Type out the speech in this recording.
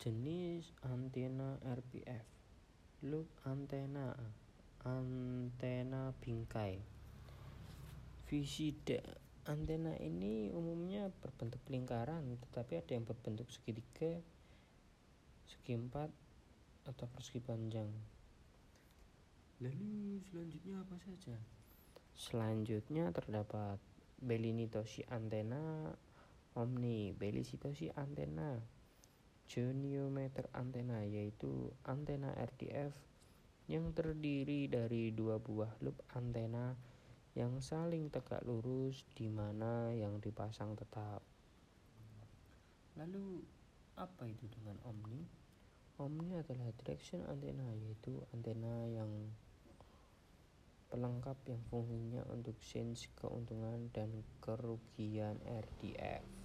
Jenis antena RPF Loop antena Antena bingkai. Visi antena ini umumnya berbentuk lingkaran Tetapi ada yang berbentuk segitiga Segi empat Atau persegi panjang. Lalu selanjutnya apa saja? Selanjutnya terdapat Belinitosi antena Omni Belisitosi antena Goniometer antena yaitu antena RDF yang terdiri dari dua buah loop antena yang saling tegak lurus di mana yang dipasang tetap. Lalu apa itu dengan Omni? Omni adalah direction antena yaitu antena yang pelengkap yang fungsinya untuk sense keuntungan dan kerugian RDF.